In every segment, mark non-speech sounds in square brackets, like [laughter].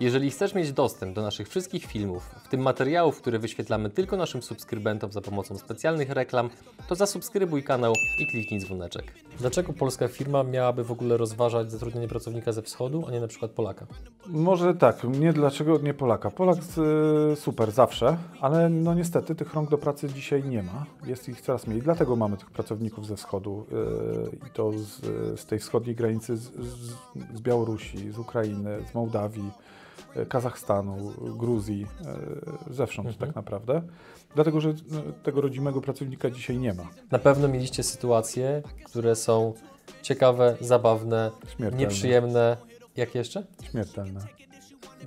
Jeżeli chcesz mieć dostęp do naszych wszystkich filmów, w tym materiałów, które wyświetlamy tylko naszym subskrybentom za pomocą specjalnych reklam, to zasubskrybuj kanał i kliknij dzwoneczek. Dlaczego polska firma miałaby w ogóle rozważać zatrudnienie pracownika ze wschodu, a nie na przykład Polaka? Może tak, nie dlaczego nie Polaka. Polak y, super zawsze, ale no niestety tych rąk do pracy dzisiaj nie ma. Jest ich coraz mniej, dlatego mamy tych pracowników ze wschodu y, i to z, z tej wschodniej granicy z, z, z Białorusi, z Ukrainy, z Mołdawii. Y, Kazachstanu, Gruzji, y, zewsząd Mhm. tak naprawdę. Dlatego, że no, tego rodzimego pracownika dzisiaj nie ma. Na pewno mieliście sytuacje, które są ciekawe, zabawne, Śmiertelne. nieprzyjemne. Jak jeszcze? Śmiertelne.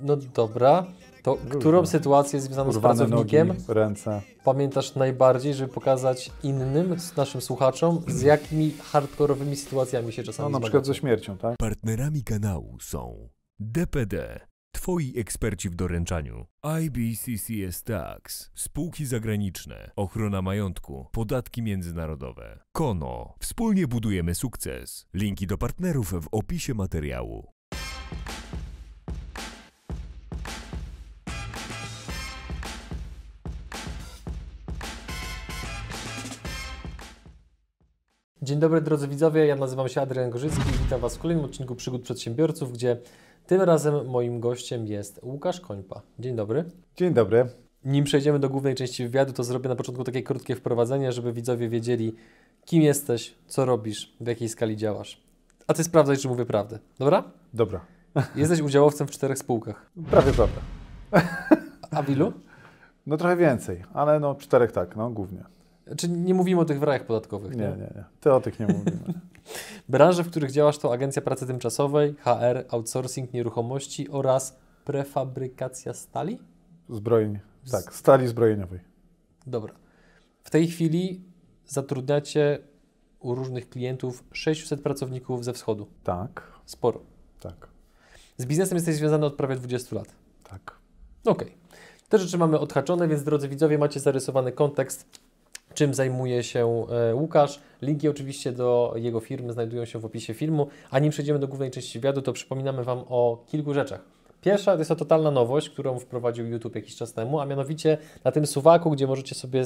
No dobra. To którą sytuację związaną z Urwane pracownikiem nogi, ręce. pamiętasz najbardziej, żeby pokazać innym, naszym słuchaczom, z jakimi hardkorowymi sytuacjami się No, czasami na przykład ze śmiercią, tak? Partnerami kanału są DPD, Twoi eksperci w doręczaniu, IBCCS Tax, spółki zagraniczne, ochrona majątku, podatki międzynarodowe, Kono. Wspólnie budujemy sukces. Linki do partnerów w opisie materiału. Dzień dobry drodzy widzowie, ja nazywam się Adrian Gorzycki. I witam Was w kolejnym odcinku Przygód Przedsiębiorców, gdzie tym razem moim gościem jest Łukasz Końpa. Dzień dobry. Dzień dobry. Nim przejdziemy do głównej części wywiadu, to zrobię na początku takie krótkie wprowadzenie, żeby widzowie wiedzieli, kim jesteś, co robisz, w jakiej skali działasz. A Ty sprawdzaj, czy mówię prawdę. Dobra? Dobra. [laughs] Jesteś udziałowcem w czterech spółkach. Prawie prawda. A w ilu? No trochę więcej, ale no czterech tak, no głównie. Czy nie mówimy o tych w rajach podatkowych? Nie, nie, nie. Ty o tych nie mówimy. [laughs] Branże, w których działasz to agencja pracy tymczasowej, HR, outsourcing nieruchomości oraz prefabrykacja stali? Zbrojeń. Tak, stali zbrojeniowej. Dobra. W tej chwili zatrudniacie u różnych klientów 600 pracowników ze wschodu. Tak, Sporo. tak, Z biznesem jesteś związany od prawie 20 lat. tak. Okej. Te rzeczy mamy odhaczone, więc drodzy widzowie, macie zarysowany kontekst, czym zajmuje się e, Łukasz. Linki oczywiście do jego firmy znajdują się w opisie filmu. A nim przejdziemy do głównej części wywiadu, to przypominamy Wam o kilku rzeczach. Pierwsza to jest to totalna nowość, którą wprowadził YouTube jakiś czas temu, a mianowicie na tym suwaku, gdzie możecie sobie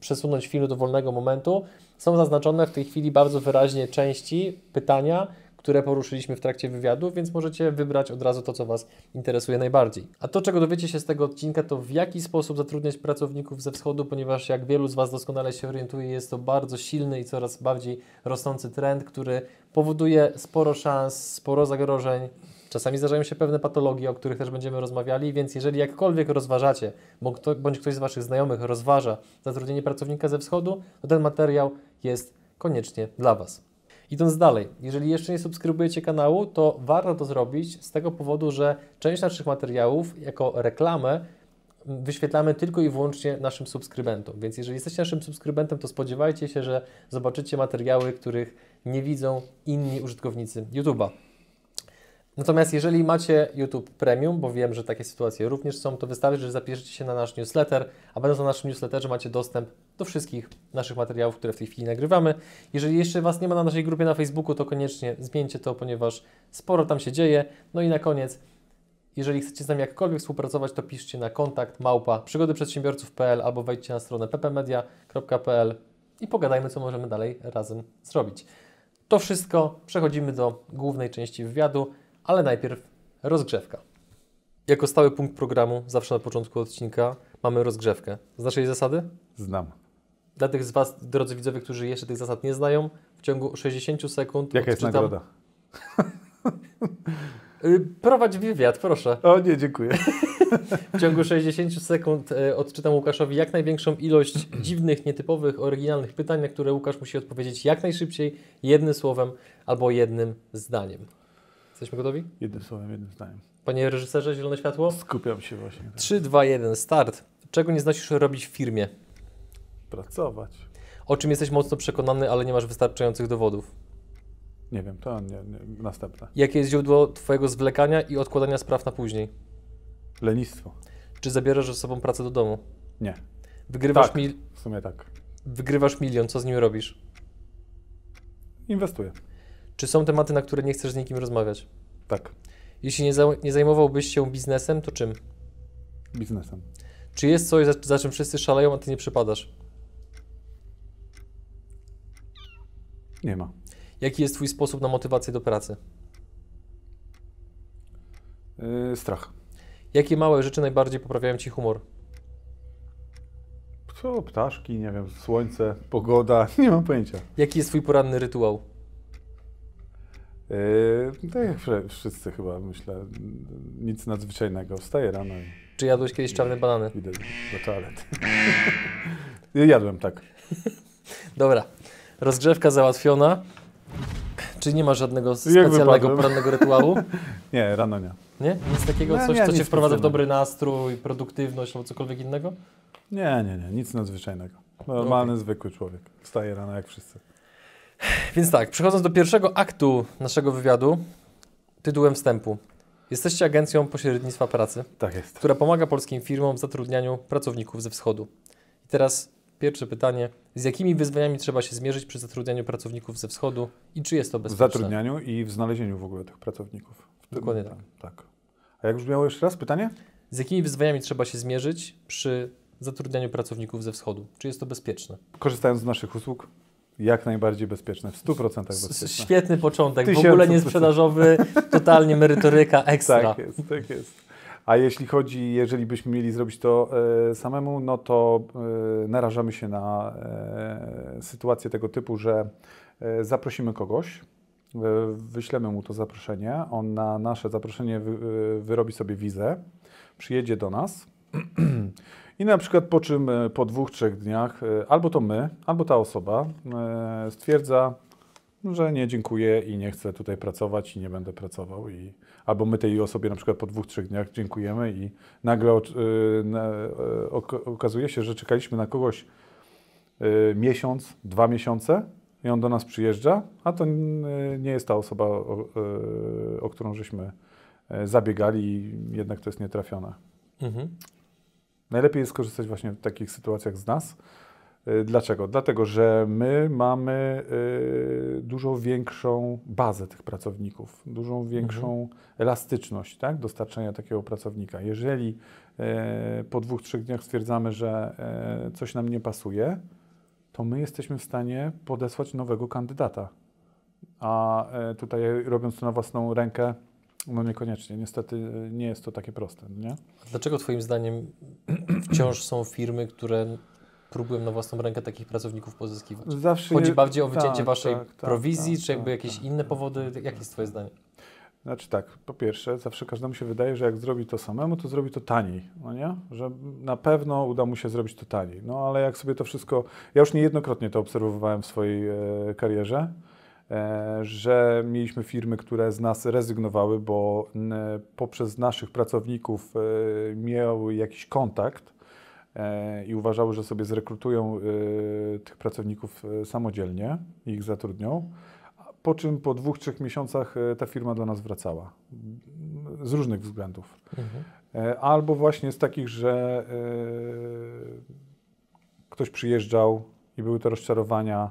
przesunąć film do wolnego momentu, są zaznaczone w tej chwili bardzo wyraźnie części, pytania, które poruszyliśmy w trakcie wywiadu, więc możecie wybrać od razu to, co Was interesuje najbardziej. A to, czego dowiecie się z tego odcinka, to w jaki sposób zatrudniać pracowników ze wschodu, ponieważ jak wielu z Was doskonale się orientuje, jest to bardzo silny i coraz bardziej rosnący trend, który powoduje sporo szans, sporo zagrożeń. Czasami zdarzają się pewne patologie, o których też będziemy rozmawiali, więc jeżeli jakkolwiek rozważacie, bądź ktoś z Waszych znajomych rozważa zatrudnienie pracownika ze wschodu, to ten materiał jest koniecznie dla Was. Idąc dalej, jeżeli jeszcze nie subskrybujecie kanału, to warto to zrobić z tego powodu, że część naszych materiałów jako reklamę wyświetlamy tylko i wyłącznie naszym subskrybentom. Więc jeżeli jesteście naszym subskrybentem, to spodziewajcie się, że zobaczycie materiały, których nie widzą inni użytkownicy YouTube'a. Natomiast jeżeli macie YouTube Premium, bo wiem, że takie sytuacje również są, to wystarczy, że zapiszecie się na nasz newsletter, a będąc na naszym newsletterze macie dostęp do wszystkich naszych materiałów, które w tej chwili nagrywamy. Jeżeli jeszcze Was nie ma na naszej grupie na Facebooku, to koniecznie zmieńcie to, ponieważ sporo tam się dzieje. No i na koniec, jeżeli chcecie z nami jakkolwiek współpracować, to piszcie na kontakt małpa przygodyprzedsiębiorców.pl albo wejdźcie na stronę ppmedia.pl i pogadajmy, co możemy dalej razem zrobić. To wszystko, przechodzimy do głównej części wywiadu, ale najpierw rozgrzewka. Jako stały punkt programu, zawsze na początku odcinka mamy rozgrzewkę. Znasz jej zasady? Znam. Dla tych z Was, drodzy widzowie, którzy jeszcze tych zasad nie znają, w ciągu 60 sekund Jaka jest nagroda? [laughs] Y, Prowadź wywiad, proszę. O nie, dziękuję. W ciągu 60 sekund e, odczytam Łukaszowi jak największą ilość [clears throat] dziwnych, nietypowych, oryginalnych pytań, na które Łukasz musi odpowiedzieć jak najszybciej, jednym słowem albo jednym zdaniem. Jesteśmy gotowi? Jednym słowem, jednym zdaniem. Panie reżyserze, zielone światło? Skupiam się właśnie. 3, 2, 1, start. Czego nie znosisz robić w firmie? Pracować. O czym jesteś mocno przekonany, ale nie masz wystarczających dowodów? Nie wiem, to nie, nie, następne. Jakie jest źródło Twojego zwlekania i odkładania spraw na później? Lenistwo. Czy zabierasz ze sobą pracę do domu? Nie. Wygrywasz, Tak. mil... W sumie tak. Wygrywasz milion, co z nim robisz? Inwestuję. Czy są tematy, na które nie chcesz z nikim rozmawiać? Tak. Jeśli nie, za, nie zajmowałbyś się biznesem, to czym? Biznesem. Czy jest coś, za, za czym wszyscy szaleją, a ty nie przypadasz? Nie ma. Jaki jest twój sposób na motywację do pracy? Yy, strach. Jakie małe rzeczy najbardziej poprawiają ci humor? Co, ptaszki, nie wiem, słońce, pogoda, [laughs] nie mam pojęcia. Jaki jest twój poranny rytuał? Tak jak wszyscy chyba, myślę, nic nadzwyczajnego. Wstaję rano i Czy jadłeś kiedyś czarne banany? idę do toalety. [laughs] Jadłem, tak. Dobra, rozgrzewka załatwiona. Czy nie masz żadnego specjalnego porannego rytuału? [laughs] Nie, rano nie. Nie? Nic takiego, No coś, nie, co cię wprowadza w dobry nastrój, produktywność albo cokolwiek innego? Nie, nie, nie, nic nadzwyczajnego. Normalny, zwykły człowiek. Wstaje rano jak wszyscy. Więc tak, przechodząc do pierwszego aktu naszego wywiadu, tytułem wstępu. Jesteście agencją pośrednictwa pracy, Tak jest. która pomaga polskim firmom w zatrudnianiu pracowników ze wschodu. I teraz pierwsze pytanie. Z jakimi wyzwaniami trzeba się zmierzyć przy zatrudnianiu pracowników ze wschodu i czy jest to W bezpieczne? zatrudnianiu i w znalezieniu w ogóle tych pracowników. W tym- Dokładnie tak. tak. A jak brzmiało jeszcze raz pytanie? Z jakimi wyzwaniami trzeba się zmierzyć przy zatrudnianiu pracowników ze wschodu? Czy jest to bezpieczne? Korzystając z naszych usług, jak najbardziej bezpieczne, w 100% S- bezpieczne. Świetny początek, w ogóle nie procent. sprzedażowy, [laughs] totalnie merytoryka, ekstra. Tak jest, tak jest. A jeśli chodzi, jeżeli byśmy mieli zrobić to e, samemu, no to e, narażamy się na e, sytuację tego typu, że e, zaprosimy kogoś, e, wyślemy mu to zaproszenie, on na nasze zaproszenie wy, e, wyrobi sobie wizę, przyjedzie do nas [clears throat] i na przykład po czym e, po dwóch, trzech dniach e, albo to my, albo ta osoba e, stwierdza, że nie dziękuję i nie chcę tutaj pracować i nie będę pracował. I, albo my tej osobie na przykład po dwóch, trzech dniach dziękujemy i nagle okazuje się, że czekaliśmy na kogoś miesiąc, dwa miesiące i on do nas przyjeżdża, a to nie jest ta osoba, o, o którą żeśmy zabiegali i jednak to jest nietrafione. Mhm. Najlepiej jest korzystać właśnie w takich sytuacjach z nas. Y, Dlaczego? Dlatego, że my mamy y, dużo większą bazę tych pracowników, dużą większą elastyczność tak, dostarczenia takiego pracownika. Jeżeli e, po dwóch, trzech dniach stwierdzamy, że coś nam nie pasuje, to my jesteśmy w stanie podesłać nowego kandydata. A tutaj robiąc to na własną rękę, no niekoniecznie. Niestety nie jest to takie proste, nie? Dlaczego Twoim zdaniem wciąż są firmy, które próbują na własną rękę takich pracowników pozyskiwać? Zawsze Chodzi bardziej o wycięcie tak, Waszej tak, tak, prowizji, tak, czy jakby tak, jakieś tak, inne powody? Jakie jest Twoje zdanie? Znaczy tak, po pierwsze, zawsze każdemu się wydaje, że jak zrobi to samemu, to zrobi to taniej, no nie? Że na pewno uda mu się zrobić to taniej. No ale jak sobie to wszystko, ja już niejednokrotnie to obserwowałem w swojej e, karierze, że mieliśmy firmy, które z nas rezygnowały, bo poprzez naszych pracowników e, miały jakiś kontakt e, i uważały, że sobie zrekrutują e, tych pracowników e, samodzielnie i ich zatrudnią. Po czym po dwóch, trzech miesiącach e, ta firma do nas wracała. Z różnych względów. Mhm. E, Albo właśnie z takich, że e, ktoś przyjeżdżał i były to rozczarowania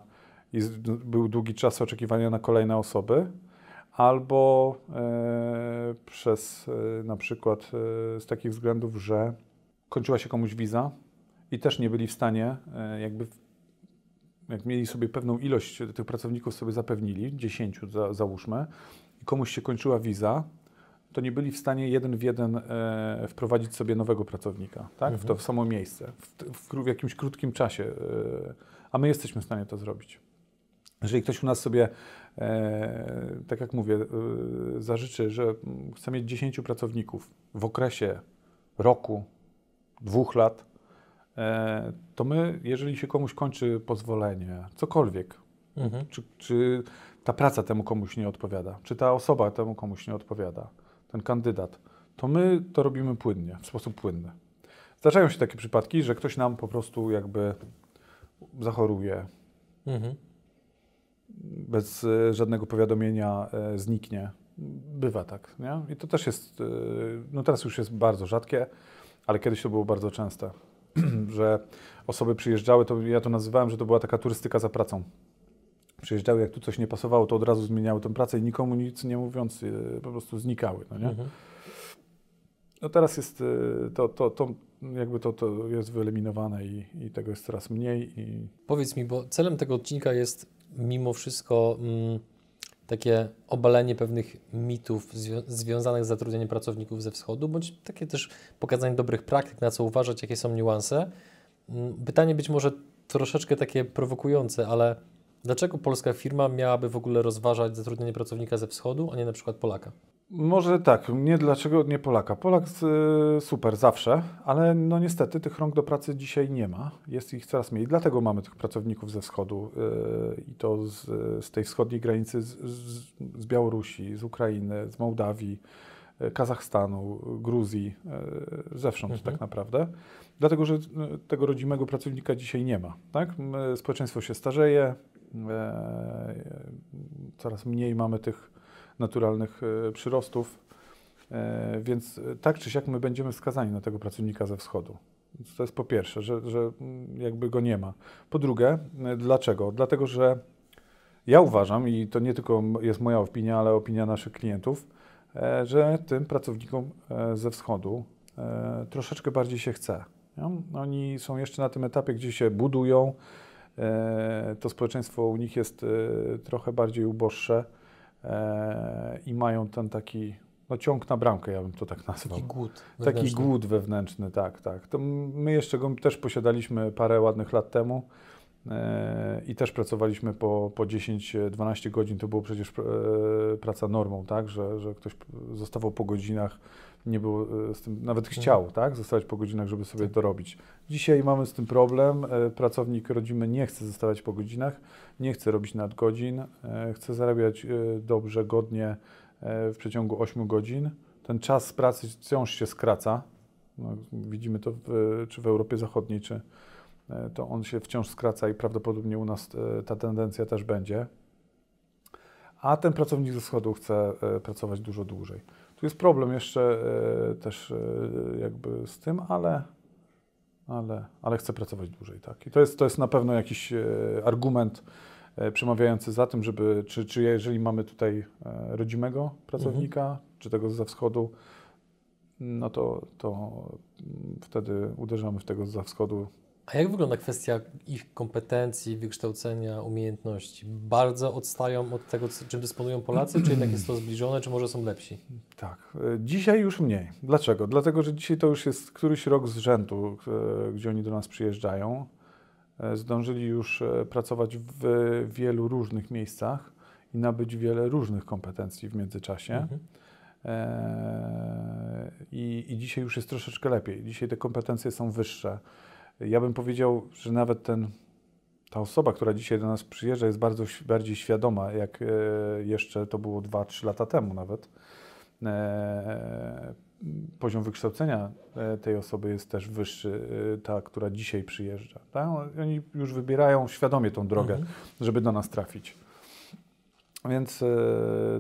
i d- był długi czas oczekiwania na kolejne osoby, albo e, przez e, na przykład e, z takich względów, że kończyła się komuś wiza i też nie byli w stanie jakby jak mieli sobie pewną ilość tych pracowników sobie zapewnili, 10 za, załóżmy, i komuś się kończyła wiza, to nie byli w stanie jeden w jeden e, wprowadzić sobie nowego pracownika, tak? w to Mhm. samo miejsce, w, w, w jakimś krótkim czasie, e, a my jesteśmy w stanie to zrobić. Jeżeli ktoś u nas sobie, e, tak jak mówię, e, zażyczy, że chce mieć 10 pracowników w okresie roku, dwóch lat, e, to my, jeżeli się komuś kończy pozwolenie, cokolwiek, Mhm. czy, czy ta praca temu komuś nie odpowiada, czy ta osoba temu komuś nie odpowiada, ten kandydat, to my to robimy płynnie, w sposób płynny. Zdarzają się takie przypadki, że ktoś nam po prostu jakby zachoruje, Mhm. Bez e, żadnego powiadomienia e, zniknie. Bywa tak, nie? I to też jest, e, no teraz już jest bardzo rzadkie, ale kiedyś to było bardzo częste, [clears throat] że osoby przyjeżdżały, to ja to nazywałem, że to była taka turystyka za pracą. Przyjeżdżały, jak tu coś nie pasowało, to od razu zmieniały tę pracę i nikomu nic nie mówiąc, po prostu znikały. No, nie? Mhm. no teraz jest to, to, to jakby to, to jest wyeliminowane i, i tego jest coraz mniej. I Powiedz mi, bo celem tego odcinka jest mimo wszystko mm, takie obalenie pewnych mitów zwią- związanych z zatrudnianiem pracowników ze wschodu, bądź takie też pokazanie dobrych praktyk, na co uważać, jakie są niuanse. Mm, Pytanie być może troszeczkę takie prowokujące, ale dlaczego polska firma miałaby w ogóle rozważać zatrudnienie pracownika ze wschodu, a nie na przykład Polaka? Może tak, nie dlaczego nie Polaka. Polak y, super zawsze, ale no niestety tych rąk do pracy dzisiaj nie ma. Jest ich coraz mniej. Dlatego mamy tych pracowników ze wschodu y, i to z, z tej wschodniej granicy z, z, Białorusi, z Ukrainy, z Mołdawii, y, Kazachstanu, Gruzji, y, zewsząd Mhm. tak naprawdę. Dlatego, że y, tego rodzimego pracownika dzisiaj nie ma. Tak? Społeczeństwo się starzeje, e, coraz mniej mamy tych naturalnych e, przyrostów, e, więc e, tak czy siak my będziemy skazani na tego pracownika ze wschodu. To jest po pierwsze, że, że mm, jakby go nie ma. Po drugie, dlaczego? Dlatego, że ja uważam, i to nie tylko jest moja opinia, ale opinia naszych klientów, że tym pracownikom ze wschodu troszeczkę bardziej się chce. Oni są jeszcze na tym etapie, gdzie się budują. To społeczeństwo u nich jest trochę bardziej uboższe i mają ten taki no, ciąg na bramkę, ja bym to tak nazwał. Taki głód. Taki wewnętrzny. głód wewnętrzny, tak, tak. To my jeszcze go też posiadaliśmy parę ładnych lat temu e, i też pracowaliśmy po, po 10-12 godzin. To było przecież e, praca normą, tak, że, że ktoś zostawał po godzinach, nie było e, z tym, nawet chciał, tak, zostawać po godzinach, żeby sobie Tak. dorobić. Dzisiaj mamy z tym problem. E, Pracownik rodzimy nie chce zostawać po godzinach, nie chce robić nadgodzin, e, chce zarabiać dobrze, godnie w przeciągu 8 godzin. Ten czas pracy wciąż się skraca. No, widzimy to w, czy w Europie Zachodniej, czy to on się wciąż skraca i prawdopodobnie u nas ta tendencja też będzie. A ten pracownik ze wschodu chce pracować dużo dłużej. Tu jest problem jeszcze e, też e, jakby z tym, ale, ale, ale chce pracować dłużej. Tak. I to jest, to jest na pewno jakiś e, argument przemawiający za tym, żeby, czy, czy jeżeli mamy tutaj rodzimego pracownika, czy tego ze wschodu, no to, to mm, wtedy uderzamy w tego ze wschodu. A jak wygląda kwestia ich kompetencji, wykształcenia, umiejętności? Bardzo odstają od tego, czym dysponują Polacy, czy jednak jest to zbliżone, czy może są lepsi? Tak. Dzisiaj już mniej. Dlaczego? Dlatego, że dzisiaj to już jest któryś rok z rzędu, e, gdzie oni do nas przyjeżdżają. E, Zdążyli już e, pracować w wielu różnych miejscach i nabyć wiele różnych kompetencji w międzyczasie. Mhm. I, I dzisiaj już jest troszeczkę lepiej. Dzisiaj te kompetencje są wyższe. Ja bym powiedział, że nawet ten, ta osoba, która dzisiaj do nas przyjeżdża, jest bardzo bardziej świadoma, jak e, jeszcze to było 2-3 lata temu nawet. E, Poziom wykształcenia e, tej osoby jest też wyższy, ta, która dzisiaj przyjeżdża. Tak? Oni już wybierają świadomie tą drogę, Mhm. żeby do nas trafić. Więc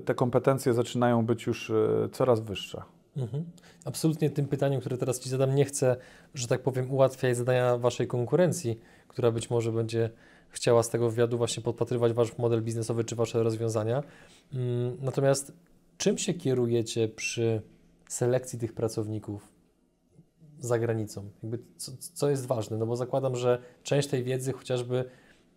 te kompetencje zaczynają być już coraz wyższe. Mhm. Absolutnie tym pytaniem, które teraz Ci zadam, nie chcę, że tak powiem, ułatwiać zadania Waszej konkurencji, która być może będzie chciała z tego wywiadu właśnie podpatrywać Wasz model biznesowy czy Wasze rozwiązania. Mm, Natomiast czym się kierujecie przy selekcji tych pracowników za granicą? Jakby co, co jest ważne? No bo zakładam, że część tej wiedzy chociażby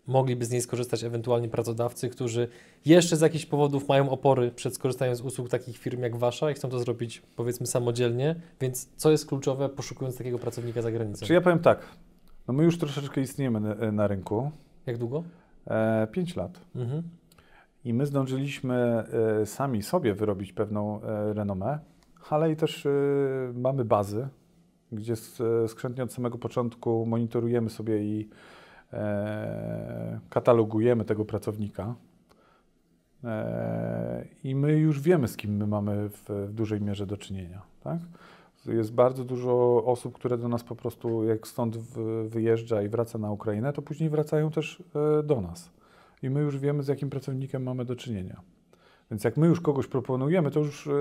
mogliby z niej skorzystać ewentualnie pracodawcy, którzy jeszcze z jakichś powodów mają opory przed skorzystaniem z usług takich firm jak Wasza i chcą to zrobić powiedzmy samodzielnie, więc co jest kluczowe poszukując takiego pracownika za granicą? Czy ja powiem tak, no my już troszeczkę istniejemy na, na rynku, Jak długo? e, 5 lat. Mhm. I my zdążyliśmy e, sami sobie wyrobić pewną e, renomę, ale i też e, mamy bazy, gdzie s- e, skrzętnie od samego początku monitorujemy sobie i e, katalogujemy tego pracownika. E, I my już wiemy, z kim my mamy w, dużej mierze do czynienia. Tak? Jest bardzo dużo osób, które do nas po prostu, jak stąd wyjeżdża i wraca na Ukrainę, to później wracają też e, do nas. I my już wiemy, z jakim pracownikiem mamy do czynienia. Więc jak my już kogoś proponujemy, to już e,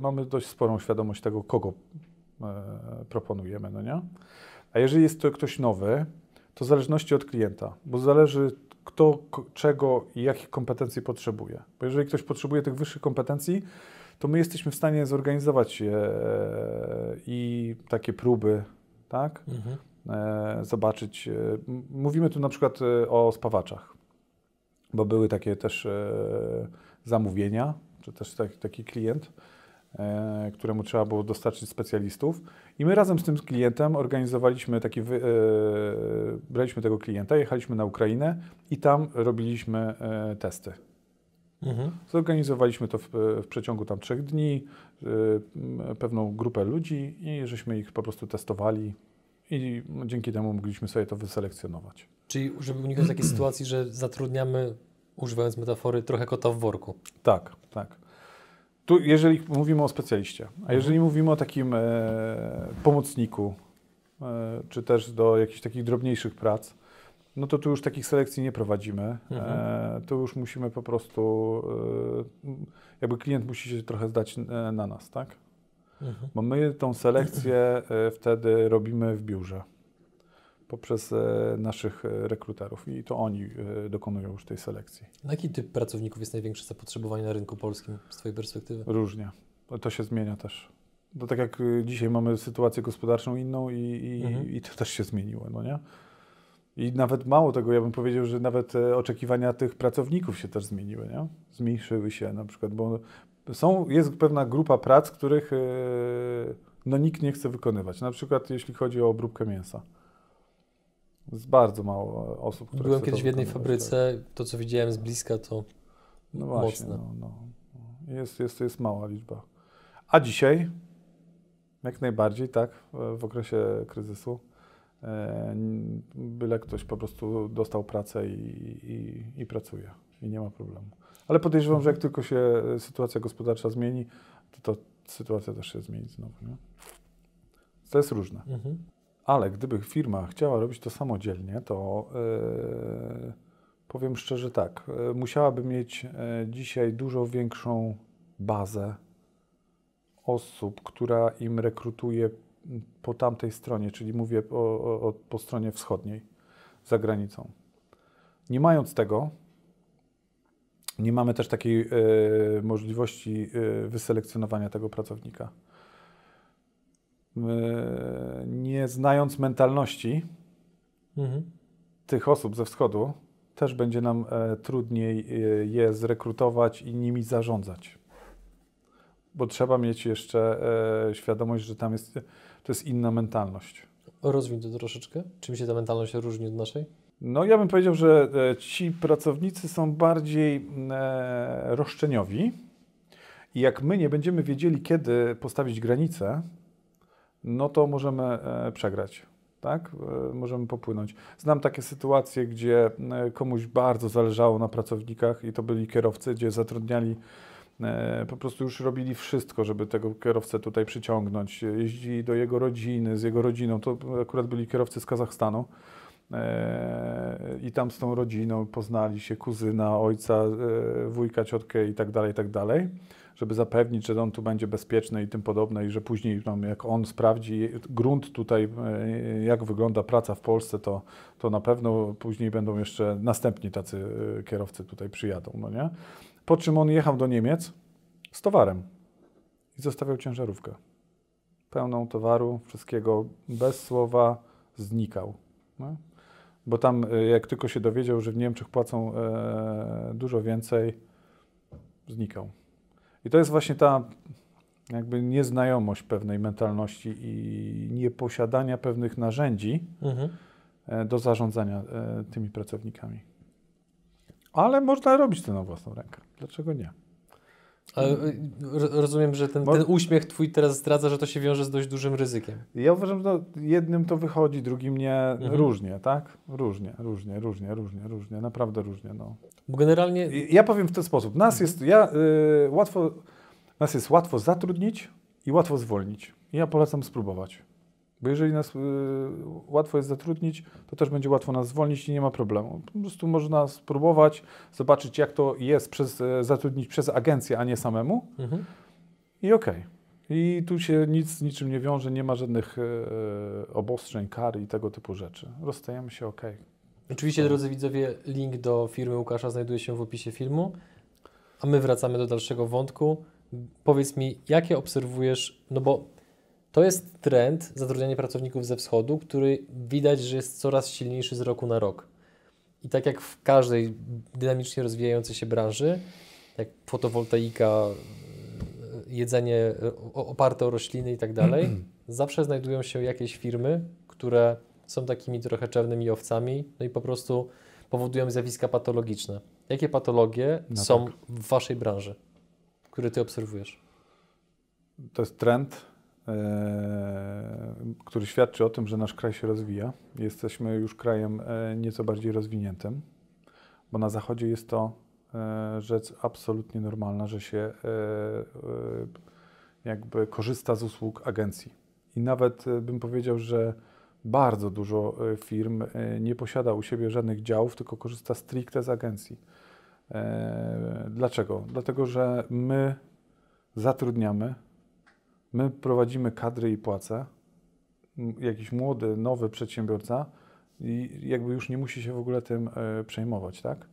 mamy dość sporą świadomość tego, kogo e, proponujemy, no nie? A jeżeli jest to ktoś nowy, to w zależności od klienta, bo zależy, kto czego i jakich kompetencji potrzebuje. Bo jeżeli ktoś potrzebuje tych wyższych kompetencji, to my jesteśmy w stanie zorganizować je e, i takie próby, tak? Mhm. e, zobaczyć. e, Mówimy tu na przykład o spawaczach, bo były takie też zamówienia, czy też taki, taki klient, któremu trzeba było dostarczyć specjalistów. I my razem z tym klientem organizowaliśmy taki, wy, e, braliśmy tego klienta, jechaliśmy na Ukrainę i tam robiliśmy e, testy. Mhm. Zorganizowaliśmy to w, w przeciągu tam trzech dni, pewną grupę ludzi i żeśmy ich po prostu testowali i dzięki temu mogliśmy sobie to wyselekcjonować. Czyli żeby uniknąć takiej sytuacji, że zatrudniamy, używając metafory, trochę kota w worku. Tak, tak. Tu jeżeli mówimy o specjaliście, a jeżeli mówimy o takim e, pomocniku, e, czy też do jakichś takich drobniejszych prac, no to tu już takich selekcji nie prowadzimy. E, tu już musimy po prostu, e, jakby klient musi się trochę zdać e, na nas, tak? Mhm. Bo my tą selekcję e, wtedy robimy w biurze poprzez e, naszych e, rekruterów i to oni e, dokonują już tej selekcji. Na jaki typ pracowników jest największe zapotrzebowanie na rynku polskim z Twojej perspektywy? Różnie. To się zmienia też. To tak jak dzisiaj mamy sytuację gospodarczą inną i, i, Mhm. i to też się zmieniło, no nie? I nawet mało tego, ja bym powiedział, że nawet oczekiwania tych pracowników się też zmieniły, nie? Zmniejszyły się na przykład, bo są, jest pewna grupa prac, których no, nikt nie chce wykonywać. Na przykład jeśli chodzi o obróbkę mięsa. Jest bardzo mało osób, które Byłem kiedyś w jednej fabryce, to co widziałem z bliska to No właśnie, mocne. no, no. Jest, jest, jest mała liczba. A dzisiaj, jak najbardziej, tak, w okresie kryzysu, e, byle ktoś po prostu dostał pracę i, i, i pracuje i nie ma problemu. Ale podejrzewam, że jak tylko się e, sytuacja gospodarcza zmieni, to, to sytuacja też się zmieni znowu. Nie? To jest różne. Mhm. Ale gdyby firma chciała robić to samodzielnie, to e, powiem szczerze tak, e, musiałaby mieć e, dzisiaj dużo większą bazę osób, która im rekrutuje po tamtej stronie, czyli mówię o, o, po stronie wschodniej, za granicą. Nie mając tego, nie mamy też takiej możliwości wyselekcjonowania tego pracownika. E, nie znając mentalności Mhm. tych osób ze wschodu, też będzie nam e, trudniej e, je zrekrutować i nimi zarządzać. Bo trzeba mieć jeszcze e, świadomość, że tam jest, to jest inna mentalność. Rozwiń to troszeczkę. Czym się ta mentalność różni od naszej? No ja bym powiedział, że ci pracownicy są bardziej roszczeniowi i jak my nie będziemy wiedzieli, kiedy postawić granicę, no to możemy e, przegrać, tak? E, możemy popłynąć. Znam takie sytuacje, gdzie e, komuś bardzo zależało na pracownikach i to byli kierowcy, gdzie zatrudniali po prostu już robili wszystko, żeby tego kierowcę tutaj przyciągnąć. Jeździli do jego rodziny, z jego rodziną. To akurat byli kierowcy z Kazachstanu. I tam z tą rodziną poznali się kuzyna, ojca, wujka, ciotkę i tak dalej, i tak dalej, żeby zapewnić, że on tu będzie bezpieczny i tym podobne i że później tam, jak on sprawdzi grunt tutaj, e, jak wygląda praca w Polsce, to, to na pewno później będą jeszcze następni tacy e, kierowcy tutaj przyjadą, no nie? Po czym on jechał do Niemiec z towarem i zostawiał ciężarówkę. Pełną towaru, wszystkiego, bez słowa znikał. No? Bo tam, e, jak tylko się dowiedział, że w Niemczech płacą e, dużo więcej, znikał. I to jest właśnie ta jakby nieznajomość pewnej mentalności i nieposiadania pewnych narzędzi Mhm. e, do zarządzania e, tymi pracownikami. Ale można robić to na własną rękę. Dlaczego nie? Ale y, ro- rozumiem, że ten, ten uśmiech twój teraz zdradza, że to się wiąże z dość dużym ryzykiem. Ja uważam, że no, jednym to wychodzi, drugim nie. Mhm. Różnie, tak? Różnie, różnie, różnie, różnie, różnie, naprawdę różnie. No. Bo generalnie Ja powiem w ten sposób. Nas jest, ja, y, łatwo, nas jest łatwo zatrudnić i łatwo zwolnić. I ja polecam spróbować. Bo jeżeli nas y, łatwo jest zatrudnić, to też będzie łatwo nas zwolnić i nie ma problemu. Po prostu można spróbować, zobaczyć jak to jest przez, e, zatrudnić przez agencję, a nie samemu mhm. i okej. I tu się nic z niczym nie wiąże, nie ma żadnych e, obostrzeń, kar i tego typu rzeczy. Rozstajemy się okej. Oczywiście, drodzy widzowie, link do firmy Łukasza znajduje się w opisie filmu, a my wracamy do dalszego wątku. Powiedz mi, jakie obserwujesz, no bo to jest trend zatrudniania pracowników ze wschodu, który widać, że jest coraz silniejszy z roku na rok. I tak jak w każdej dynamicznie rozwijającej się branży, jak fotowoltaika, jedzenie oparte o rośliny i tak dalej, [clears throat] zawsze znajdują się jakieś firmy, które są takimi trochę czarnymi owcami, no i po prostu powodują zjawiska patologiczne. Jakie patologie No są tak. w Waszej branży, które Ty obserwujesz? To jest trend, e, który świadczy o tym, że nasz kraj się rozwija. Jesteśmy już krajem e, nieco bardziej rozwiniętym, bo na zachodzie jest to e, rzecz absolutnie normalna, że się e, e, jakby korzysta z usług agencji. I nawet e, bym powiedział, że bardzo dużo e, firm e, nie posiada u siebie żadnych działów, tylko korzysta stricte z agencji. E, Dlaczego? Dlatego, że my zatrudniamy, my prowadzimy kadry i płace. Jakiś młody, nowy przedsiębiorca i jakby już nie musi się w ogóle tym e, przejmować, tak?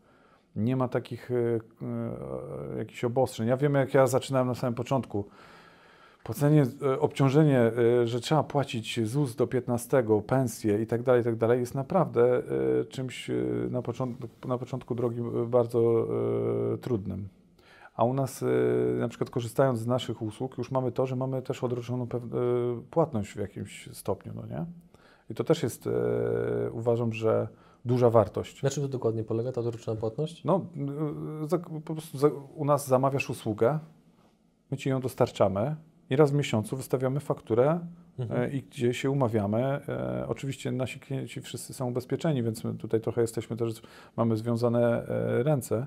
Nie ma takich e, e, jakichś obostrzeń. Ja wiem, jak ja zaczynałem na samym początku. Płacenie, obciążenie, że trzeba płacić ZUS do 15, pensje i tak dalej, i tak dalej, jest naprawdę czymś na początku, na początku drogi bardzo trudnym. A u nas, e, na przykład korzystając z naszych usług, już mamy to, że mamy też odroczoną e, płatność w jakimś stopniu, no nie? I to też jest, e, uważam, że duża wartość. Na czym to dokładnie polega, ta odroczona płatność? No, y, za, po prostu za, u nas zamawiasz usługę, my ci ją dostarczamy i raz w miesiącu wystawiamy fakturę Mhm. i gdzie się umawiamy. E, oczywiście nasi klienci wszyscy są ubezpieczeni, więc my tutaj trochę jesteśmy też, mamy związane ręce,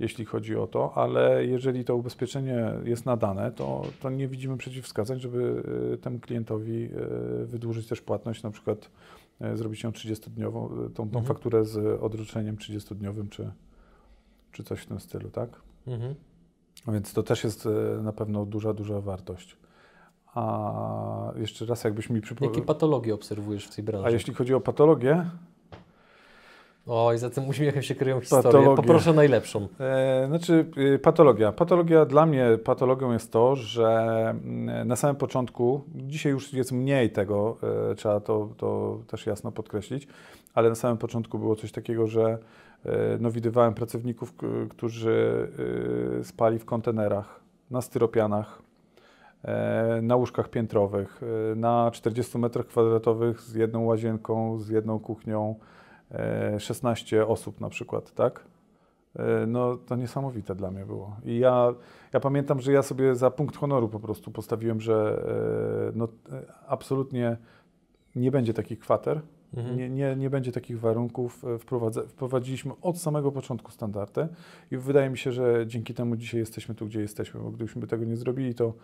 jeśli chodzi o to, ale jeżeli to ubezpieczenie jest nadane, to, to nie widzimy przeciwwskazań, żeby e, temu klientowi e, wydłużyć też płatność, na przykład e, zrobić ją 30-dniową, e, tą, tą Mhm. fakturę z odroczeniem 30-dniowym, czy, czy coś w tym stylu, tak? Mhm. A Więc to też jest na pewno duża, duża wartość. A jeszcze raz, jakbyś mi Jakie przypomniał. patologie obserwujesz w tej branży? A jeśli chodzi o patologię, Oj, za tym uśmiechem się kryją historie. Patologie. Poproszę najlepszą. e, znaczy y, patologia. Patologia dla mnie patologią jest to, że mm, na samym początku, dzisiaj już jest mniej tego, e, trzeba to, to też jasno podkreślić, ale na samym początku było coś takiego, że e, no, widywałem pracowników, którzy y, spali w kontenerach, na styropianach, e, na łóżkach piętrowych, e, na 40 metrach kwadratowych z jedną łazienką, z jedną kuchnią, 16 osób na przykład, tak? E, No to niesamowite dla mnie było. I ja, ja pamiętam, że ja sobie za punkt honoru po prostu postawiłem, że e, no, e, absolutnie nie będzie takich kwater, Mhm. nie, nie, nie będzie takich warunków. E, Wprowadza, wprowadziliśmy od samego początku standardy i wydaje mi się, że dzięki temu dzisiaj jesteśmy tu, gdzie jesteśmy, bo gdybyśmy tego nie zrobili, to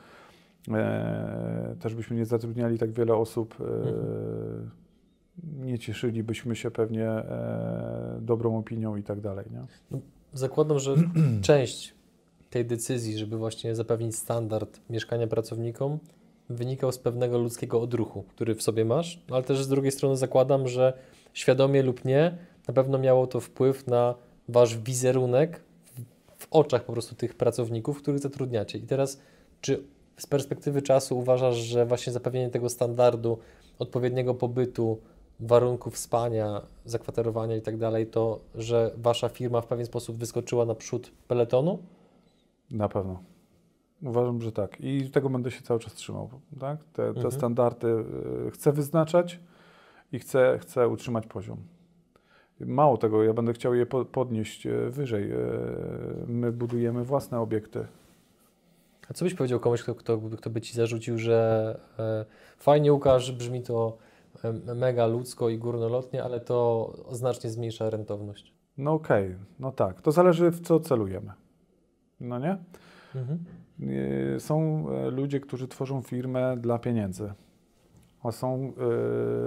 e, też byśmy nie zatrudniali tak wiele osób. E, Mhm. Nie cieszylibyśmy się pewnie e, dobrą opinią i tak dalej. Nie? Zakładam, że [clears throat] część tej decyzji, żeby właśnie zapewnić standard mieszkania pracownikom, wynikał z pewnego ludzkiego odruchu, który w sobie masz, ale też z drugiej strony zakładam, że świadomie lub nie, na pewno miało to wpływ na wasz wizerunek w- w oczach po prostu tych pracowników, których zatrudniacie. I teraz, czy z perspektywy czasu uważasz, że właśnie zapewnienie tego standardu, odpowiedniego pobytu, warunków spania, zakwaterowania i tak dalej, to że wasza firma w pewien sposób wyskoczyła naprzód peletonu? Na pewno. Uważam, że tak. I tego będę się cały czas trzymał. Tak? Te, te Mhm. standardy y, chcę wyznaczać i chcę, chcę utrzymać poziom. Mało tego, ja będę chciał je po, podnieść y, wyżej. Y, My budujemy własne obiekty. A co byś powiedział komuś, kto, kto, kto by ci zarzucił, że e, fajnie Łukasz, brzmi to mega ludzko i górnolotnie, ale to znacznie zmniejsza rentowność? No okej, no tak. To zależy w co celujemy. No nie? Mhm. Są e, ludzie, którzy tworzą firmę dla pieniędzy. A są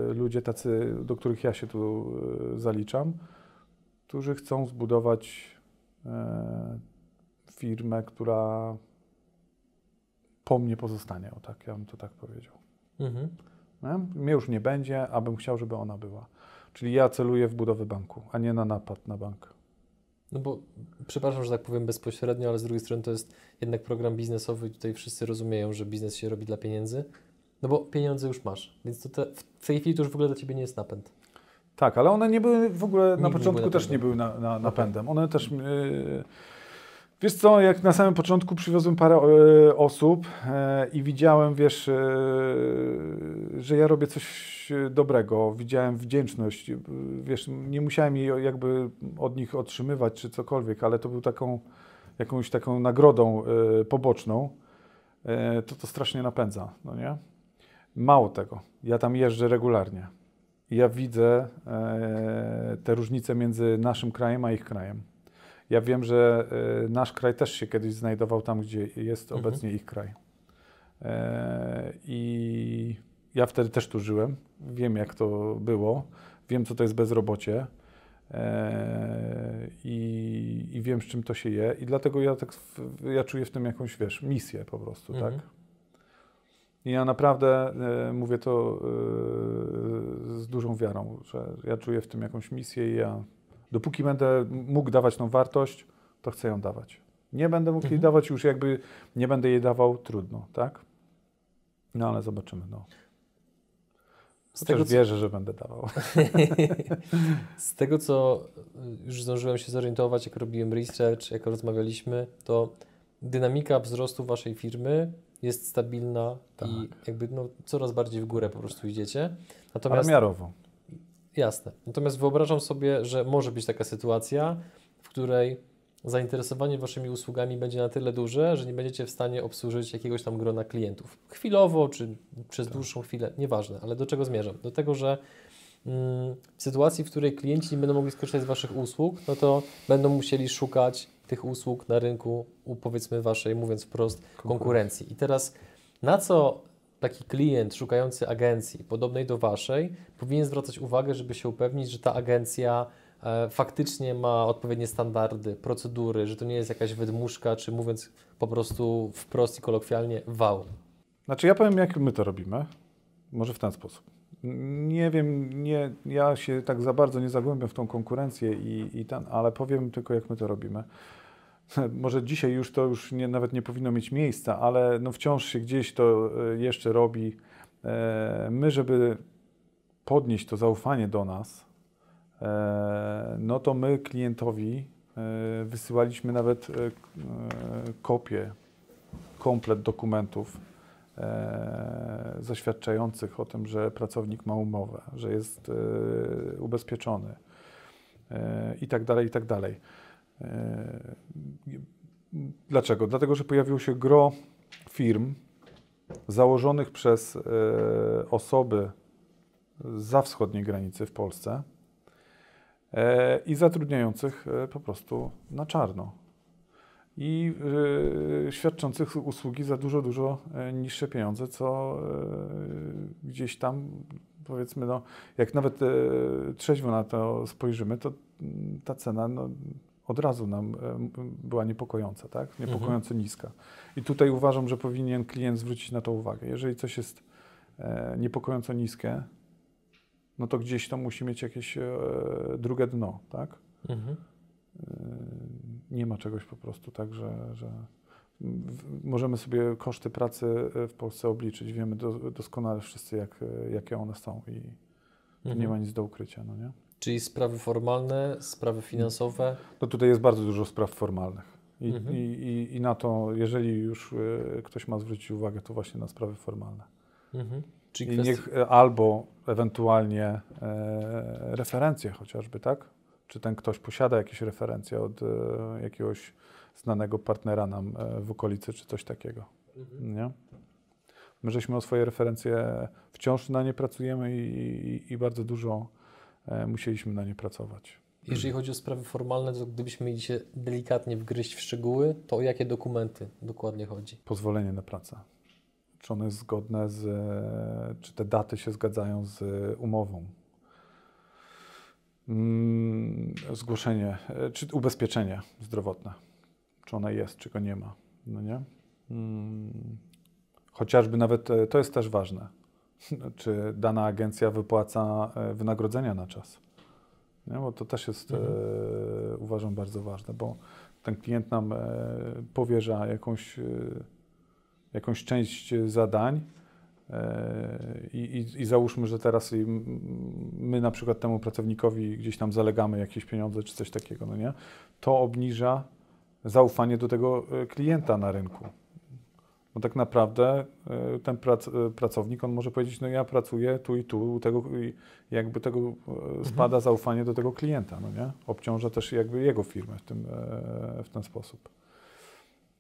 e, ludzie tacy, do których ja się tu e, zaliczam, którzy chcą zbudować firmę, która po mnie pozostanie. O tak, ja bym to tak powiedział. Mhm. Nie? Mnie już nie będzie, a bym chciał, żeby ona była. Czyli ja celuję w budowę banku, a nie na napad na bank. No bo, przepraszam, że tak powiem bezpośrednio, ale z drugiej strony to jest jednak program biznesowy i tutaj wszyscy rozumieją, że biznes się robi dla pieniędzy. No bo pieniądze już masz, więc to te, w tej chwili to już w ogóle dla Ciebie nie jest napęd. Tak, ale one nie były w ogóle, Nigdy na początku też nie były na, na, napędem. One też... Yy, wiesz co, jak na samym początku przywiozłem parę e, osób e, i widziałem, wiesz, e, że ja robię coś dobrego, widziałem wdzięczność, wiesz, nie musiałem jej jakby od nich otrzymywać czy cokolwiek, ale to był taką, jakąś taką nagrodą poboczną, to to strasznie napędza, no nie? Mało tego, ja tam jeżdżę regularnie. Ja widzę te różnice między naszym krajem a ich krajem. Ja wiem, że e, nasz kraj też się kiedyś znajdował tam, gdzie jest Mhm. obecnie ich kraj. E, I ja wtedy też tu żyłem. Wiem, jak to było. Wiem, co to jest bezrobocie. E, I, I wiem, z czym to się je. I dlatego ja tak, ja czuję w tym jakąś, wiesz, misję po prostu, Mhm. tak? I ja naprawdę mówię to z dużą wiarą, że ja czuję w tym jakąś misję i ja dopóki będę mógł dawać tą wartość, to chcę ją dawać. Nie będę mógł jej Mhm. dawać, już jakby nie będę jej dawał, trudno, tak? No ale zobaczymy, no. Z Chociaż tego, co, wierzę, że będę dawał. [laughs] z tego, co y, już zdążyłem się zorientować, jak robiłem research, jak rozmawialiśmy, to dynamika wzrostu Waszej firmy jest stabilna i jakby no, coraz bardziej w górę po prostu idziecie. Ale Natomiast miarowo. Jasne. Natomiast wyobrażam sobie, że może być taka sytuacja, w której zainteresowanie Waszymi usługami będzie na tyle duże, że nie będziecie w stanie obsłużyć jakiegoś tam grona klientów. Chwilowo, czy przez dłuższą chwilę, nieważne, ale do czego zmierzam? Do tego, że mm, w sytuacji, w której klienci nie będą mogli skorzystać z Waszych usług, no to będą musieli szukać tych usług na rynku u powiedzmy Waszej, mówiąc wprost, konkurencji. I teraz na co taki klient szukający agencji podobnej do Waszej powinien zwracać uwagę, żeby się upewnić, że ta agencja e, faktycznie ma odpowiednie standardy, procedury, że to nie jest jakaś wydmuszka, czy mówiąc po prostu wprost i kolokwialnie, wał. Znaczy ja powiem, jak my to robimy. Może w ten sposób. Nie wiem, nie, ja się tak za bardzo nie zagłębiam w tą konkurencję i, i ten, ale powiem tylko, jak my to robimy. [laughs] Może dzisiaj już to już nie, nawet nie powinno mieć miejsca, ale no wciąż się gdzieś to e, jeszcze robi. E, My, żeby podnieść to zaufanie do nas, e, no to my klientowi wysyłaliśmy nawet kopię, komplet dokumentów zaświadczających o tym, że pracownik ma umowę, że jest ubezpieczony i tak dalej, i tak dalej. E, Dlaczego? Dlatego, że pojawiło się gro firm założonych przez e, osoby za wschodniej granicy w Polsce e, i zatrudniających po prostu na czarno i świadczących usługi za dużo, dużo niższe pieniądze, co gdzieś tam powiedzmy, no, jak nawet trzeźwo na to spojrzymy, to ta cena no, od razu nam e, była niepokojąca, tak? Niepokojąco niska. I tutaj uważam, że powinien klient zwrócić na to uwagę. Jeżeli coś jest e, niepokojąco niskie, no to gdzieś to musi mieć jakieś e, drugie dno, tak? Mhm. Nie ma czegoś po prostu tak, że, że możemy sobie koszty pracy w Polsce obliczyć. Wiemy do, doskonale wszyscy, jak, jakie one są i Mhm. nie ma nic do ukrycia, no nie? Czyli sprawy formalne, sprawy finansowe. No tutaj jest bardzo dużo spraw formalnych. I, Mhm. i, i, i na to, jeżeli już e, ktoś ma zwrócić uwagę, to właśnie na sprawy formalne. Mhm. Czyli I kwestia, niech e, albo ewentualnie e, referencje chociażby, tak? Czy ten ktoś posiada jakieś referencje od e, jakiegoś znanego partnera nam e, w okolicy, czy coś takiego, Mhm. nie? My żeśmy o swoje referencje wciąż na nie pracujemy i, i, i bardzo dużo musieliśmy na nie pracować. Jeżeli chodzi o sprawy formalne, to gdybyśmy mieli się delikatnie wgryźć w szczegóły, to o jakie dokumenty dokładnie chodzi? Pozwolenie na pracę. Czy one jest zgodne z, e, czy te daty się zgadzają z e, umową? Mm, zgłoszenie, e, czy ubezpieczenie zdrowotne. Czy ono jest, czy go nie ma, no nie? Mm, chociażby nawet, e, to jest też ważne, [laughs] czy dana agencja wypłaca e, wynagrodzenia na czas. Nie? Bo to też jest, Mhm. e, uważam, bardzo ważne, bo ten klient nam e, powierza jakąś, e, jakąś część zadań e, i, i, i załóżmy, że teraz my na przykład temu pracownikowi gdzieś tam zalegamy jakieś pieniądze czy coś takiego, no nie? To obniża zaufanie do tego e, klienta na rynku. Bo tak naprawdę e, ten prac, e, pracownik, on może powiedzieć, no ja pracuję tu i tu, tego, i jakby tego e, spada zaufanie do tego klienta, no nie? Obciąża też jakby jego firmę w, tym, e, w ten sposób.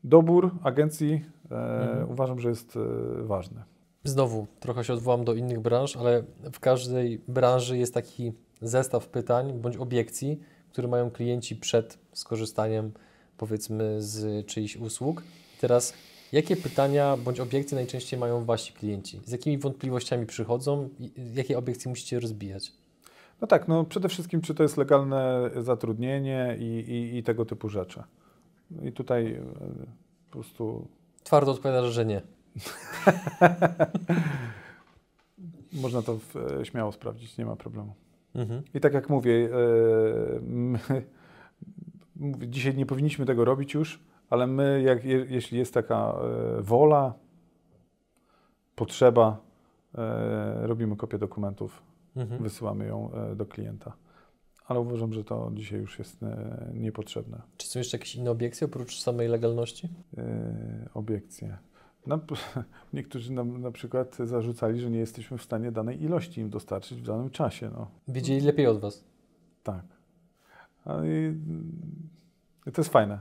Dobór agencji e, Mhm. uważam, że jest e, ważny. Znowu trochę się odwołam do innych branż, ale w każdej branży jest taki zestaw pytań bądź obiekcji, które mają klienci przed skorzystaniem powiedzmy z czyichś usług. Teraz jakie pytania bądź obiekcje najczęściej mają wasi klienci? Z jakimi wątpliwościami przychodzą? i Jakie obiekcje musicie rozbijać? No tak, no przede wszystkim, czy to jest legalne zatrudnienie i, i, i tego typu rzeczy. No I tutaj e, po prostu Twardo odpowiadasz, że nie. [laughs] można to w, e, śmiało sprawdzić, nie ma problemu. Mhm. I tak jak mówię, mówię, [laughs] dzisiaj nie powinniśmy tego robić już, ale my, jak, je, jeśli jest taka e, wola, potrzeba, e, robimy kopię dokumentów, Mhm. wysyłamy ją e, do klienta. Ale uważam, że to dzisiaj już jest niepotrzebne. Czy są jeszcze jakieś inne obiekcje oprócz samej legalności? obiekcje. No, [laughs] niektórzy nam na przykład zarzucali, że nie jesteśmy w stanie danej ilości im dostarczyć w danym czasie. No, Wiedzieli lepiej od was. tak. I to jest fajne.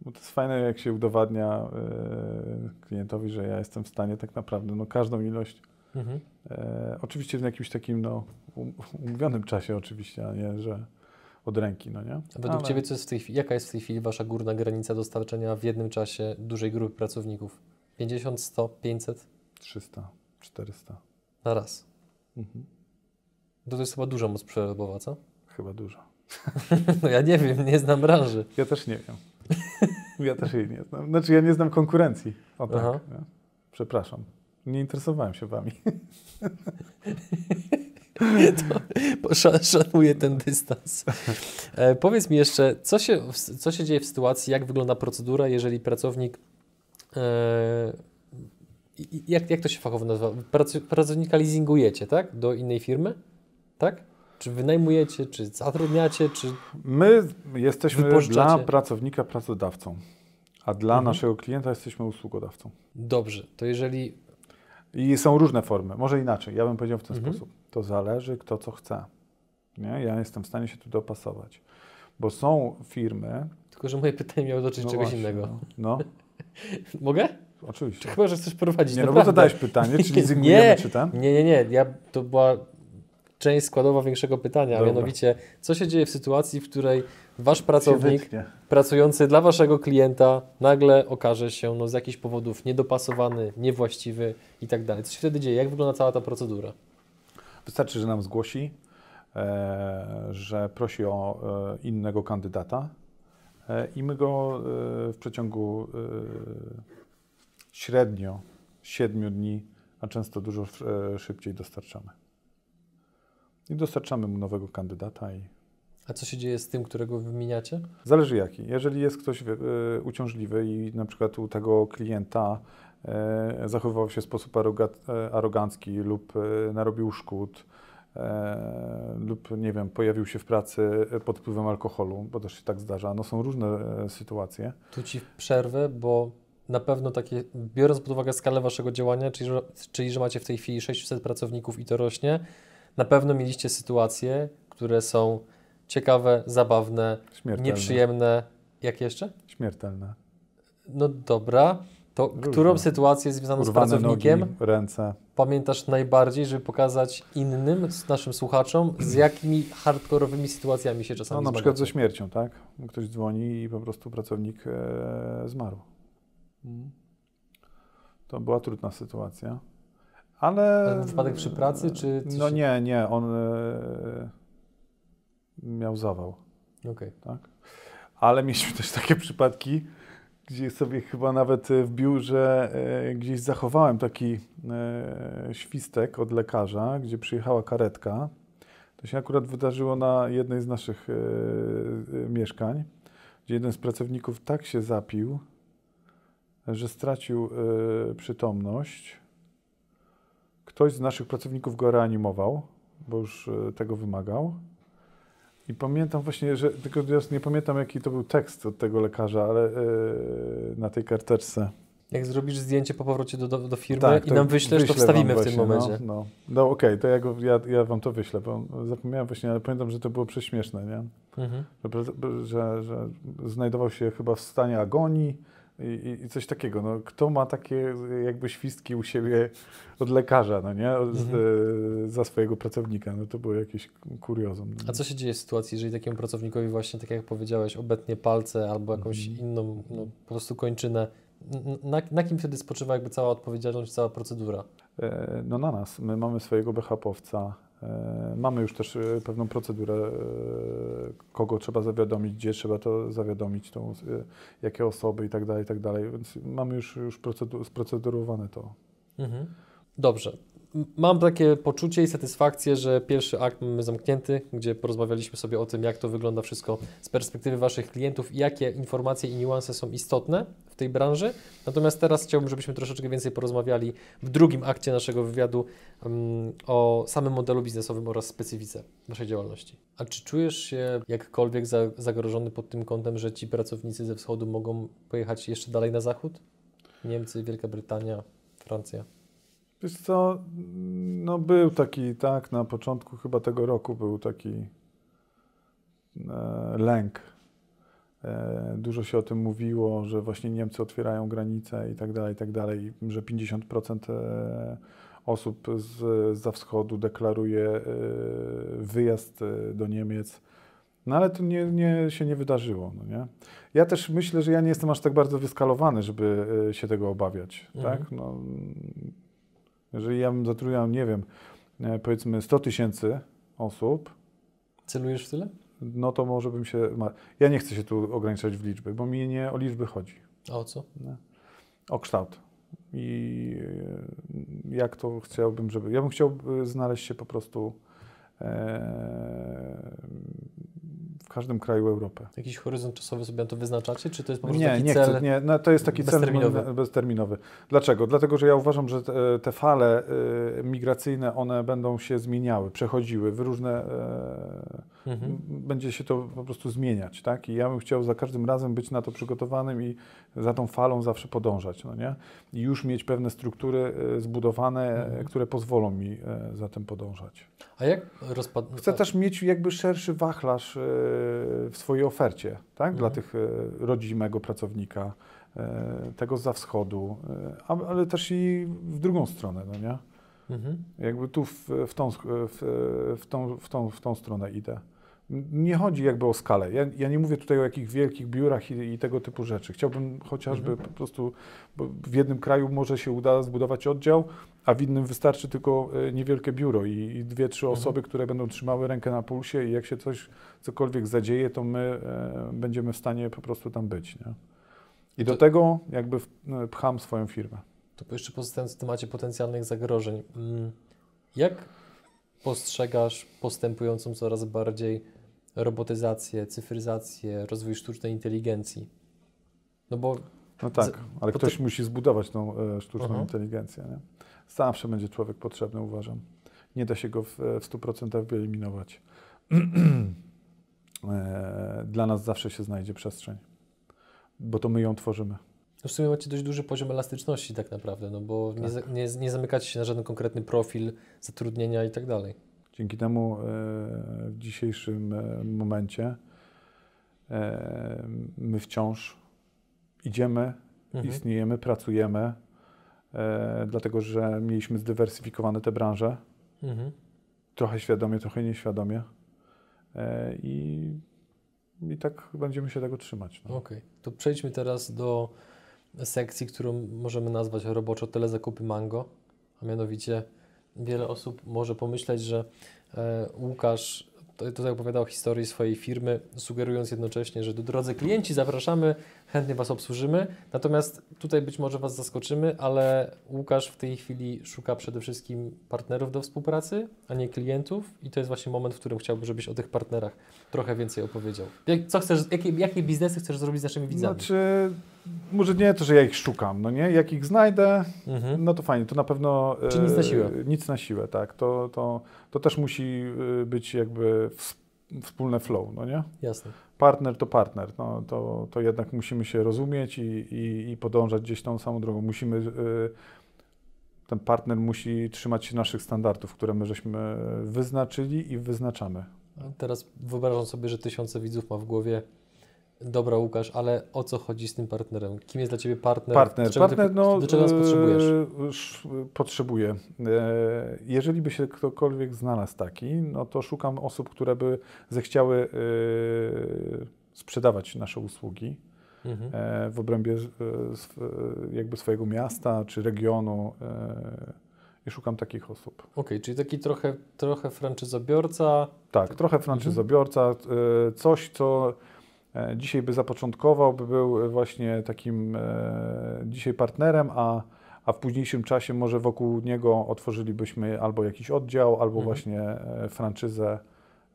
Bo to jest fajne, jak się udowadnia e, klientowi, że ja jestem w stanie tak naprawdę no, każdą ilość, Mhm. e, oczywiście w jakimś takim no, um, umówionym czasie oczywiście, a nie, że od ręki, no nie? A według Ale- Ciebie co jest w tej chwili, jaka jest w tej chwili Wasza górna granica dostarczenia w jednym czasie dużej grupy pracowników? 50, 100, 500 300, 400. na raz. Mhm. To, to jest chyba duża moc przerobowa, co? Chyba dużo. [laughs] No ja nie wiem, nie znam branży. Ja też nie wiem. [laughs] Ja też jej nie znam. Znaczy ja nie znam konkurencji. O tak. Nie? Przepraszam. Nie interesowałem się wami. [laughs] Sza- Szanuję ten dystans. E, powiedz mi jeszcze, co się, co się dzieje w sytuacji, jak wygląda procedura, jeżeli pracownik. E, jak, jak to się fachowo nazywa? Pracu, pracownika leasingujecie, tak? Do innej firmy? Tak? Czy wynajmujecie, czy zatrudniacie, czy. My jesteśmy dla pracownika pracodawcą, a dla Mhm. naszego klienta jesteśmy usługodawcą. Dobrze, to jeżeli. I są różne formy. Może inaczej. Ja bym powiedział w ten Mhm. sposób. To zależy kto co chce. Nie? Ja jestem w stanie się tu dopasować. Bo są firmy... Tylko, że moje pytanie miało dotyczyć no czegoś właśnie, innego. No, no, [laughs] Mogę? oczywiście. Chyba, że chcesz prowadzić. Nie, no bo naprawdę. zadałeś pytanie, czy leasingujemy, [laughs] Nie. czy ten? Nie, nie, nie. Ja, to była część składowa większego pytania, a Dobra. mianowicie, co się dzieje w sytuacji, w której wasz pracownik pracujący dla waszego klienta nagle okaże się no, z jakichś powodów niedopasowany, niewłaściwy i tak dalej. Co się wtedy dzieje? Jak wygląda cała ta procedura? Wystarczy, że nam zgłosi, e, że prosi o e, innego kandydata e, i my go e, w przeciągu e, średnio 7 dni, a często dużo e, szybciej dostarczamy. I dostarczamy mu nowego kandydata i A co się dzieje z tym, którego wymieniacie? Zależy jaki. Jeżeli jest ktoś e, uciążliwy i na przykład u tego klienta e, zachowywał się w sposób aroga, e, arogancki lub narobił szkód lub nie wiem, pojawił się w pracy pod wpływem alkoholu, bo też się tak zdarza. No są różne sytuacje. Tu ci przerwę, bo na pewno takie, biorąc pod uwagę skalę waszego działania, czyli że, czyli że macie w tej chwili 600 pracowników i to rośnie, na pewno mieliście sytuacje, które są ciekawe, zabawne, Śmiertelne. nieprzyjemne. Jak jeszcze? Śmiertelne. No dobra. To Różne. którą sytuację związaną z Urwane pracownikiem nogi, ręce. pamiętasz najbardziej, żeby pokazać innym, naszym słuchaczom, z jakimi hardkorowymi sytuacjami się No, czasami na przykład ze śmiercią, tak? Ktoś dzwoni i po prostu pracownik e, zmarł. Mm. To była trudna sytuacja. Ale. Ale wypadek przy pracy, czy coś No się- nie, nie. On e, miał zawał, Okej. tak? Ale mieliśmy też takie przypadki, gdzie sobie chyba nawet e, w biurze e, gdzieś zachowałem taki świstek od lekarza, gdzie przyjechała karetka. To się akurat wydarzyło na jednej z naszych mieszkań, gdzie jeden z pracowników tak się zapił, że stracił przytomność. Ktoś z naszych pracowników go reanimował, bo już e, tego wymagał. I pamiętam właśnie, że tylko teraz nie pamiętam jaki to był tekst od tego lekarza, ale e, na tej karteczce. Jak zrobisz zdjęcie po powrocie do, do, do firmy Tak, i nam wyślesz, to wstawimy wam w tym właśnie, momencie. No, no. no okej, to ja, go, ja, ja wam to wyślę, bo zapomniałem właśnie, ale pamiętam, że to było prześmieszne, nie? Mhm. Że, że, że znajdował się chyba w stanie agonii i, i, coś takiego. No, kto ma takie jakby świstki u siebie od lekarza, no nie? Od, Mhm. e, za swojego pracownika. No to było jakieś kuriozum. A co się dzieje w sytuacji, jeżeli takiemu pracownikowi właśnie, tak jak powiedziałeś, obetnie palce albo jakąś Mhm. inną no, po prostu kończynę? Na, na kim wtedy spoczywa jakby cała odpowiedzialność, cała procedura? E, No na nas. My mamy swojego BHP-owca. E, Mamy już też e, pewną procedurę, e, kogo trzeba zawiadomić, gdzie trzeba to zawiadomić, tą, jakie osoby i tak dalej, i tak dalej. Więc mamy już, już procedu- sprocedurowane to. Mhm. Dobrze. Mam takie poczucie i satysfakcję, że pierwszy akt mamy zamknięty, gdzie porozmawialiśmy sobie o tym, jak to wygląda wszystko z perspektywy Waszych klientów i jakie informacje i niuanse są istotne w tej branży. Natomiast teraz chciałbym, żebyśmy troszeczkę więcej porozmawiali w drugim akcie naszego wywiadu mm, o samym modelu biznesowym oraz specyfice Waszej działalności. A czy czujesz się jakkolwiek za, zagrożony pod tym kątem, że ci pracownicy ze wschodu mogą pojechać jeszcze dalej na zachód? Niemcy, Wielka Brytania, Francja. Wiesz co, no był taki, tak, na początku chyba tego roku był taki e, lęk. E, dużo się o tym mówiło, że właśnie Niemcy otwierają granice i tak dalej, i tak dalej, że 50% e, osób z, za wschodu deklaruje e, wyjazd e, do Niemiec. No ale to nie, nie, się nie wydarzyło, no nie? Ja też myślę, że ja nie jestem aż tak bardzo wyskalowany, żeby e, się tego obawiać, Mhm. tak? No, jeżeli ja bym zatrudniał, nie wiem, e, powiedzmy 100 tysięcy osób, Celujesz w tyle? no to może bym się. Ja nie chcę się tu ograniczać w liczby, bo mi nie o liczby chodzi, A o co? o kształt. I e, jak to chciałbym, żeby. Ja bym chciał e, znaleźć się po prostu każdym kraju Europy. Jakiś horyzont czasowy sobie na to wyznaczacie? Czy to jest po prostu Nie, taki nie cel? chcę. Nie, no, to jest taki bezterminowy? cel bezterminowy. Dlaczego? Dlatego, że ja uważam, że te, te fale y, migracyjne, one będą się zmieniały, przechodziły w różne. E, Mhm. Będzie się to po prostu zmieniać, tak? I ja bym chciał za każdym razem być na to przygotowanym i za tą falą zawsze podążać, no nie? I już mieć pewne struktury e, zbudowane, e, Mhm. które pozwolą mi e, za tym podążać. A jak rozpad... Chcę też mieć jakby szerszy wachlarz w swojej ofercie, tak? Dla Mhm. tych e, rodzimego pracownika, tego za wschodu, ale też i w drugą stronę, no nie? Mhm. Jakby tu w, w, tą, w, w, tą, w, tą, w tą stronę idę. Nie chodzi jakby o skalę. Ja, ja nie mówię tutaj o jakichś wielkich biurach i, i tego typu rzeczy. Chciałbym chociażby Mhm. po prostu, bo w jednym kraju może się uda zbudować oddział, a w innym wystarczy tylko e, niewielkie biuro i, i dwie, trzy Mhm. osoby, które będą trzymały rękę na pulsie i jak się coś, cokolwiek zadzieje, to my e, będziemy w stanie po prostu tam być. Nie? I do To- tego jakby w, e, pcham swoją firmę. To jeszcze pozostając w temacie potencjalnych zagrożeń. mm, Jak postrzegasz postępującą coraz bardziej robotyzację, cyfryzację, rozwój sztucznej inteligencji? No bo No tak, ale ktoś to- musi zbudować tą e, sztuczną Aha. inteligencję. Nie? Zawsze będzie człowiek potrzebny, uważam. Nie da się go w, w 100% wyeliminować. [clears throat] E, Dla nas zawsze się znajdzie przestrzeń, bo to my ją tworzymy. W sumie macie dość duży poziom elastyczności tak naprawdę, no bo nie, Tak. za- nie, nie zamykacie się na żaden konkretny profil zatrudnienia i tak dalej. Dzięki temu e, w dzisiejszym e, momencie e, my wciąż idziemy, Mhm. istniejemy, pracujemy, dlatego że mieliśmy zdywersyfikowane te branże. Mhm. trochę świadomie, trochę nieświadomie. I, I tak będziemy się tego trzymać. No. Okej, to przejdźmy teraz do sekcji, którą możemy nazwać roboczo telezakupy Mango, a mianowicie wiele osób może pomyśleć, że e, Łukasz tutaj opowiada o historii swojej firmy, sugerując jednocześnie, że do drodzy klienci zapraszamy, chętnie Was obsłużymy. Natomiast tutaj być może Was zaskoczymy, ale Łukasz w tej chwili szuka przede wszystkim partnerów do współpracy, a nie klientów i to jest właśnie moment, w którym chciałbym, żebyś o tych partnerach trochę więcej opowiedział. Co chcesz, jakie, jakie biznesy chcesz zrobić z naszymi widzami? Znaczy, może nie to, że ja ich szukam, no nie? Jak ich znajdę, Mhm. no to fajnie, to na pewno... Czy nic na siłę? e, Nic na siłę, tak. To, to, to też musi e, być jakby ws- wspólne flow, no nie? Jasne. Partner to partner, no to, to jednak musimy się rozumieć i, i, i podążać gdzieś tą samą drogą. Musimy... e, Ten partner musi trzymać się naszych standardów, które my żeśmy wyznaczyli i wyznaczamy. A Teraz wyobrażam sobie, że tysiące widzów ma w głowie Dobra Łukasz, ale o co chodzi z tym partnerem? Kim jest dla Ciebie partner? Partner, Do czego ty- partner, no, do czego nas potrzebujesz? e, sz- Potrzebuję. E, Jeżeli by się ktokolwiek znalazł taki, no to szukam osób, które by zechciały e, sprzedawać nasze usługi Mhm. w obrębie jakby swojego miasta czy regionu i szukam takich osób. Okej, czyli taki trochę, trochę franczyzobiorca. Tak, trochę franczyzobiorca, e, coś, co dzisiaj by zapoczątkował, by był właśnie takim e, dzisiaj partnerem, a, a w późniejszym czasie może wokół niego otworzylibyśmy albo jakiś oddział, albo Mhm. właśnie e, franczyzę,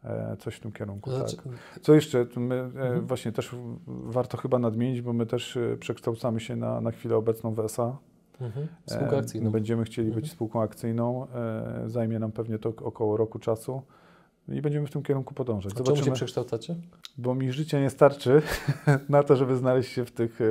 e, coś w tym kierunku. Znaczy, Tak. Co jeszcze? My, e, Mhm. Właśnie też warto chyba nadmienić, bo my też e, przekształcamy się na, na chwilę obecną w SA. mhm. Spółkę E, akcyjną. Będziemy chcieli Mhm. być spółką akcyjną. e, Zajmie nam pewnie to około roku czasu i będziemy w tym kierunku podążać. A czemu się Zobaczymy, przekształcacie? bo mi życie nie starczy [laughs] na to, żeby znaleźć się w tych e,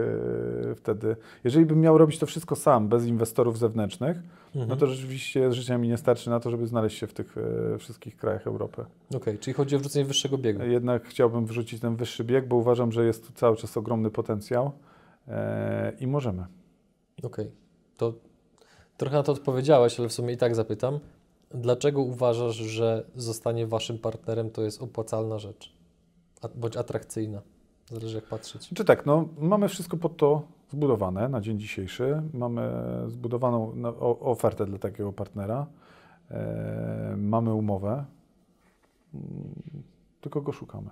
wtedy. Jeżeli bym miał robić to wszystko sam, bez inwestorów zewnętrznych, Mhm. no to rzeczywiście życia mi nie starczy na to, żeby znaleźć się w tych e, wszystkich krajach Europy. Okej, czyli chodzi o wrzucenie wyższego biegu. Jednak chciałbym wrzucić ten wyższy bieg, bo uważam, że jest tu cały czas ogromny potencjał e, i możemy. Okej, to trochę na to odpowiedziałeś, ale w sumie i tak zapytam. Dlaczego uważasz, że zostanie waszym partnerem to jest opłacalna rzecz? Bądź atrakcyjna? Zależy jak patrzeć. Czy tak, no mamy wszystko pod to zbudowane na dzień dzisiejszy. Mamy zbudowaną no, ofertę dla takiego partnera. E, mamy umowę. Mm, Tylko go szukamy.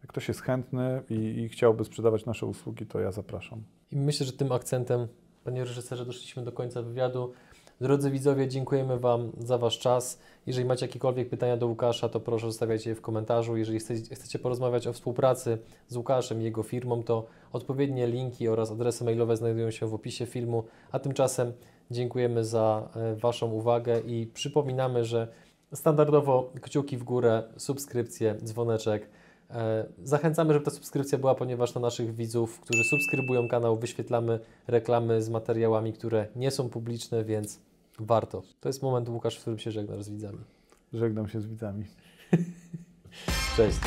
Jak ktoś jest chętny i, i chciałby sprzedawać nasze usługi, to ja zapraszam. I myślę, że tym akcentem, panie reżyserze, doszliśmy do końca wywiadu. Drodzy widzowie, dziękujemy Wam za Wasz czas. Jeżeli macie jakiekolwiek pytania do Łukasza, to proszę zostawiajcie je w komentarzu. Jeżeli chcecie, porozmawiać o współpracy z Łukaszem i jego firmą, to odpowiednie linki oraz adresy mailowe znajdują się w opisie filmu. A tymczasem dziękujemy za e, Waszą uwagę i przypominamy, że standardowo kciuki w górę, subskrypcje, dzwoneczek. E, Zachęcamy, żeby ta subskrypcja była, ponieważ na naszych widzów, którzy subskrybują kanał, wyświetlamy reklamy z materiałami, które nie są publiczne, więc warto. To jest moment, Łukasz, w którym się żegnasz z widzami. Żegnam się z widzami. [laughs] Cześć.